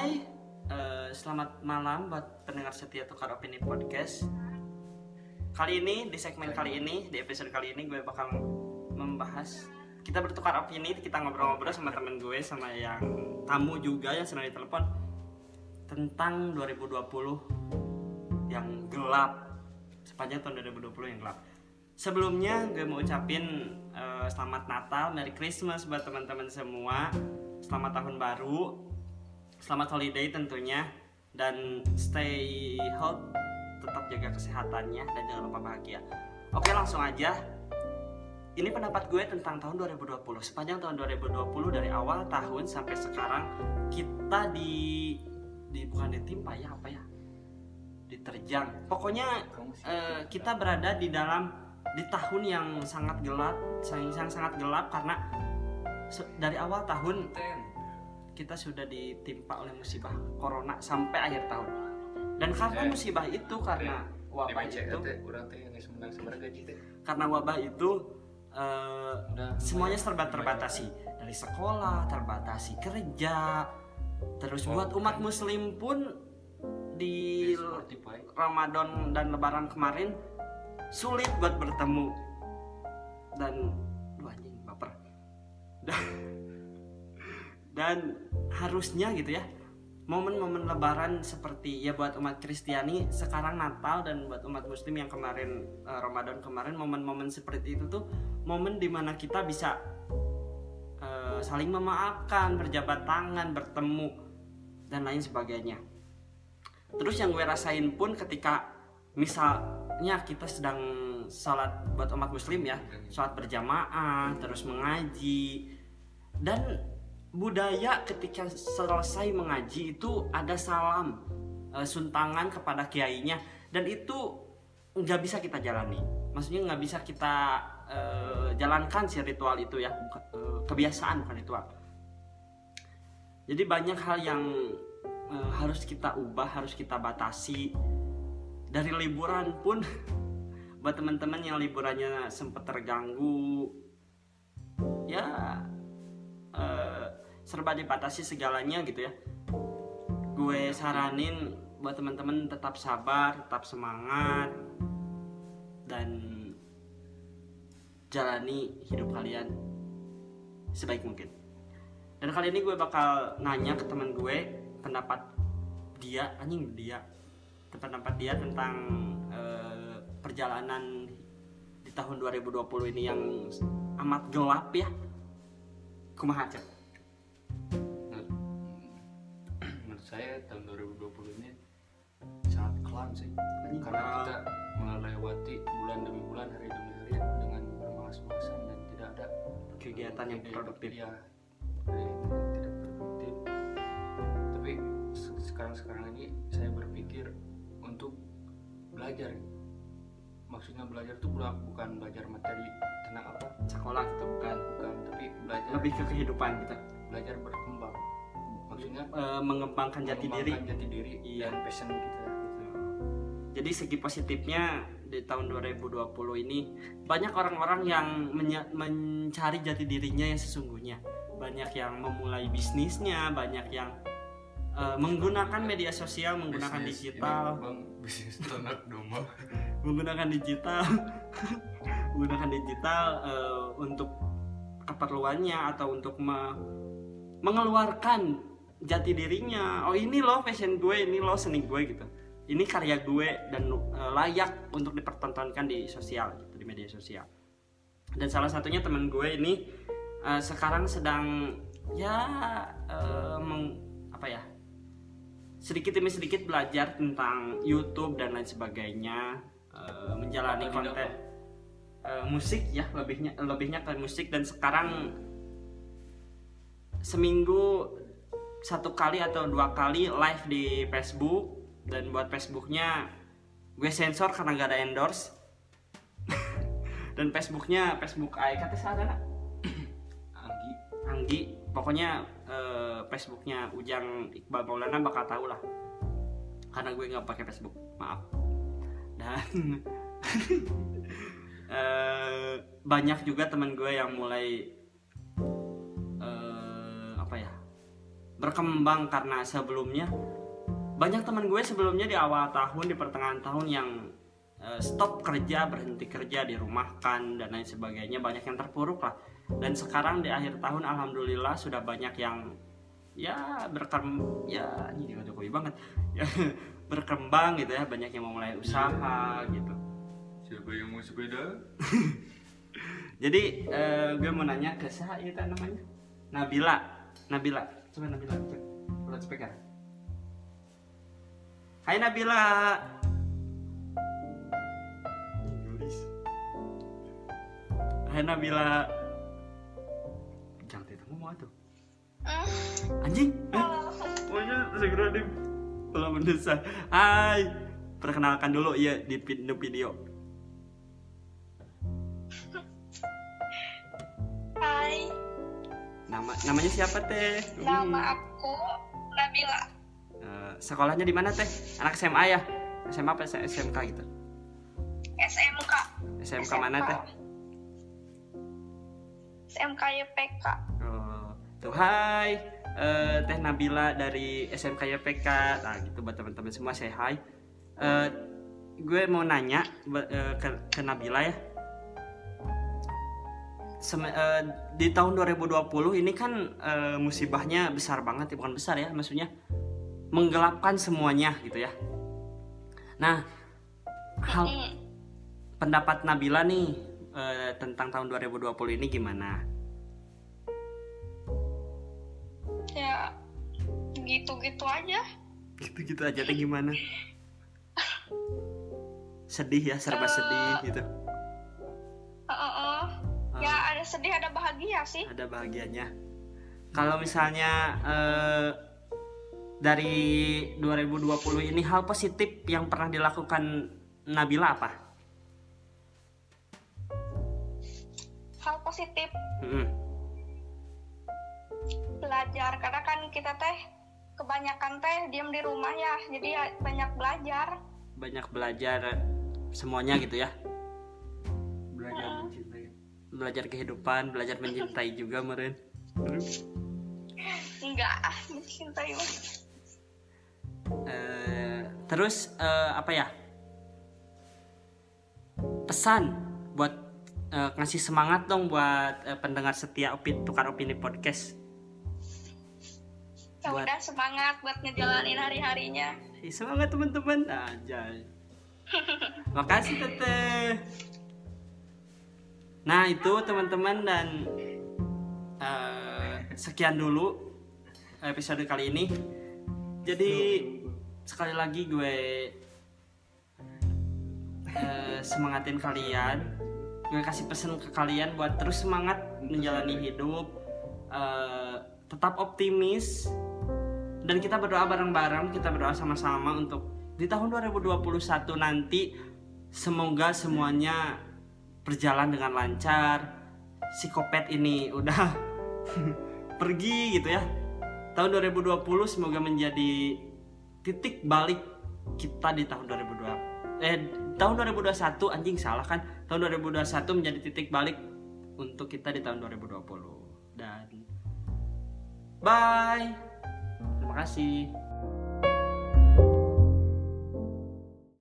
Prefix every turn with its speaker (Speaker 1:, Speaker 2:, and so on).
Speaker 1: Hai, eh, selamat malam buat pendengar setia Tukar Opini Podcast. Kali ini di segmen kali ini di episode kali ini gue bakal membahas kita bertukar opini, kita ngobrol-ngobrol sama temen gue sama yang tamu juga yang sedang ditelepon tentang 2020 yang gelap sepanjang tahun 2020 yang gelap. Sebelumnya gue mau ucapin eh, selamat Natal, Merry Christmas buat teman-teman semua. Selamat tahun baru, selamat holiday tentunya. Dan stay health tetap jaga kesehatannya dan jangan lupa bahagia. Oke langsung aja. Ini pendapat gue tentang tahun 2020 sepanjang tahun 2020 dari awal tahun sampai sekarang kita di di bukan ditimpa ya apa ya? Diterjang. Pokoknya eh, kita berada di dalam di tahun yang sangat gelap yang sangat gelap karena dari awal tahun kita sudah ditimpa oleh musibah corona sampai akhir tahun. Dan karena
Speaker 2: Eh.
Speaker 1: musibah itu karena wabah
Speaker 2: DPC
Speaker 1: itu karena wabah itu eh,
Speaker 2: Udah
Speaker 1: semuanya serba terbatasi. Dari sekolah terbatasi kerja terus
Speaker 2: Oh,
Speaker 1: buat umat muslim pun di. Ramadan dan Lebaran kemarin sulit buat bertemu. Dan Duh, anjing baper. Dan, dan harusnya gitu ya momen-momen Lebaran seperti ya buat umat Kristiani sekarang Natal dan buat umat Muslim yang kemarin eh, Ramadan kemarin momen-momen seperti itu tuh momen di mana kita bisa eh, saling memaafkan berjabat tangan bertemu dan lain sebagainya. Terus yang gue rasain pun ketika misalnya kita sedang sholat buat umat muslim ya sholat berjamaah terus mengaji dan budaya ketika selesai mengaji itu ada salam eh, suntangan kepada kiainya. Dan itu nggak bisa kita jalani. Maksudnya nggak bisa kita eh, jalankan si ritual itu ya. Eh, kebiasaan bukan ritual. Jadi banyak hal yang eh, harus kita ubah harus kita batasi. Dari liburan pun buat teman-teman yang liburannya sempat terganggu serba dibatasi segalanya gitu ya. Gue saranin buat teman-teman tetap sabar tetap semangat dan jalani hidup kalian sebaik mungkin. Dan kali ini gue bakal nanya ke teman gue pendapat dia anjing dia. Pendapat dia tentang eh, perjalanan di tahun 2020 ini yang amat gelap ya. Kumaha Cep?
Speaker 2: Saya tahun 2020 ini sangat kelam sih. Karena kita melewati bulan demi bulan, hari demi hari dengan bermalas-malasan dan tidak ada
Speaker 1: kegiatan yang produktif
Speaker 2: Ya, tidak produktif. Tapi se- sekarang-sekarang ini saya berpikir untuk belajar. Maksudnya belajar itu bukan belajar materi tentang apa,
Speaker 1: sekolah gitu bukan
Speaker 2: bukan, tapi belajar
Speaker 1: lebih ke kehidupan kita
Speaker 2: belajar berkembang. Maksudnya
Speaker 1: Eh, mengembangkan jati diri.
Speaker 2: jati diri
Speaker 1: Iya.
Speaker 2: dan passion kita gitu.
Speaker 1: jadi segi positifnya di tahun 2020 ini banyak orang-orang yang mencari jati dirinya yang sesungguhnya. Banyak yang memulai bisnisnya banyak yang eh, menggunakan media sosial menggunakan
Speaker 2: Bisnis
Speaker 1: digital.
Speaker 2: bang bisnis ternak domba
Speaker 1: menggunakan digital. Menggunakan digital eh, untuk keperluannya atau untuk me- mengeluarkan jati dirinya. Oh ini loh fashion gue ini loh seni gue gitu. Ini karya gue dan eh, layak untuk dipertontonkan di sosial gitu di media sosial. Dan salah satunya teman gue ini eh, sekarang sedang ya eh, meng- apa ya sedikit demi sedikit belajar tentang YouTube dan lain sebagainya eh, menjalani
Speaker 2: Apa
Speaker 1: konten eh, musik ya lebihnya lebihnya ke musik. Dan sekarang seminggu satu kali atau dua kali live di Facebook dan buat Facebooknya gue sensor karena gak ada endorse. Dan Facebooknya Facebook Aika teh sana
Speaker 2: Anggi.
Speaker 1: Anggi. Pokoknya eh, Facebooknya Ujang Iqbal Maulana bakal tahu lah. Karena gue nggak pakai Facebook maaf. Dan eh, banyak juga teman gue yang mulai berkembang karena sebelumnya. Banyak teman gue sebelumnya di awal tahun di pertengahan tahun yang eh, stop kerja berhenti kerja dirumahkan dan lain sebagainya. Banyak yang terpuruk lah. Dan sekarang di akhir tahun alhamdulillah sudah banyak yang ya berkembang ya ini juga Jokowi banget. Ya berkembang gitu ya banyak yang mau mulai usaha gitu.
Speaker 2: Siapa yang mau sepeda?
Speaker 1: Jadi eh, gue mau nanya ke siapa itu namanya? Nabila. Nabila coba Nabila cek. Loudspeaker Hai Nabila Inggris Hai Nabila jangan tidak ngomong tuh. Anjing eh, pokoknya segera di kalau mendesak. Hai. Perkenalkan dulu ya di video nama namanya siapa teh
Speaker 3: nama aku Nabila.
Speaker 1: Eh, sekolahnya di mana teh? Anak SMA ya? SMA apa SMK gitu?
Speaker 3: SMK.
Speaker 1: SMK mana teh?
Speaker 3: SMK YPK.
Speaker 1: Oh, tuh hai, Eh, teh Nabila dari SMK YPK. Nah gitu buat teman-teman semua saya hai. Eh, gue mau nanya eh, ke, ke Nabila ya. Sem- eh, di tahun 2020 ini kan eh, musibahnya besar banget ya bukan besar ya maksudnya menggelapkan semuanya gitu ya. Nah, hal pendapat Nabila nih eh, tentang tahun 2020 ini gimana?
Speaker 3: ya gitu-gitu aja.
Speaker 1: Gitu-gitu aja teh gimana? Sedih ya, serba sedih gitu.
Speaker 3: Sedih ada bahagia sih.
Speaker 1: Ada bahagianya. Kalau misalnya eh, dari 2020 ini hal positif yang pernah dilakukan Nabila apa?
Speaker 3: Hal positif
Speaker 1: Mm-mm.
Speaker 3: belajar karena kan kita teh kebanyakan teh diam di rumah ya. Jadi ya banyak belajar.
Speaker 1: Banyak belajar semuanya gitu ya.
Speaker 2: Belajar
Speaker 1: kehidupan, belajar mencintai juga meren.
Speaker 3: Enggak ah mencintai.
Speaker 1: Eh, terus eh, apa ya pesan buat eh, ngasih semangat dong buat eh, pendengar setia opini tukar opini podcast
Speaker 3: Ya
Speaker 1: Buat-
Speaker 3: udah semangat buat ngejalanin hari-harinya.
Speaker 1: Ih, semangat teman-teman aja makasih teteh nah itu teman-teman dan eh, sekian dulu episode kali ini. Jadi sekali lagi gue eh, semangatin kalian. Gue kasih pesan ke kalian buat terus semangat menjalani hidup eh, tetap optimis. Dan kita berdoa bareng-bareng kita berdoa sama-sama untuk di tahun 2021 nanti semoga semuanya berjalan dengan lancar. Psikopat ini udah pergi gitu ya. Tahun 2020 semoga menjadi titik balik kita di tahun 2020 eh tahun 2021 anjing salah kan? Tahun 2021 menjadi titik balik untuk kita di tahun 2020 dan bye. Terima kasih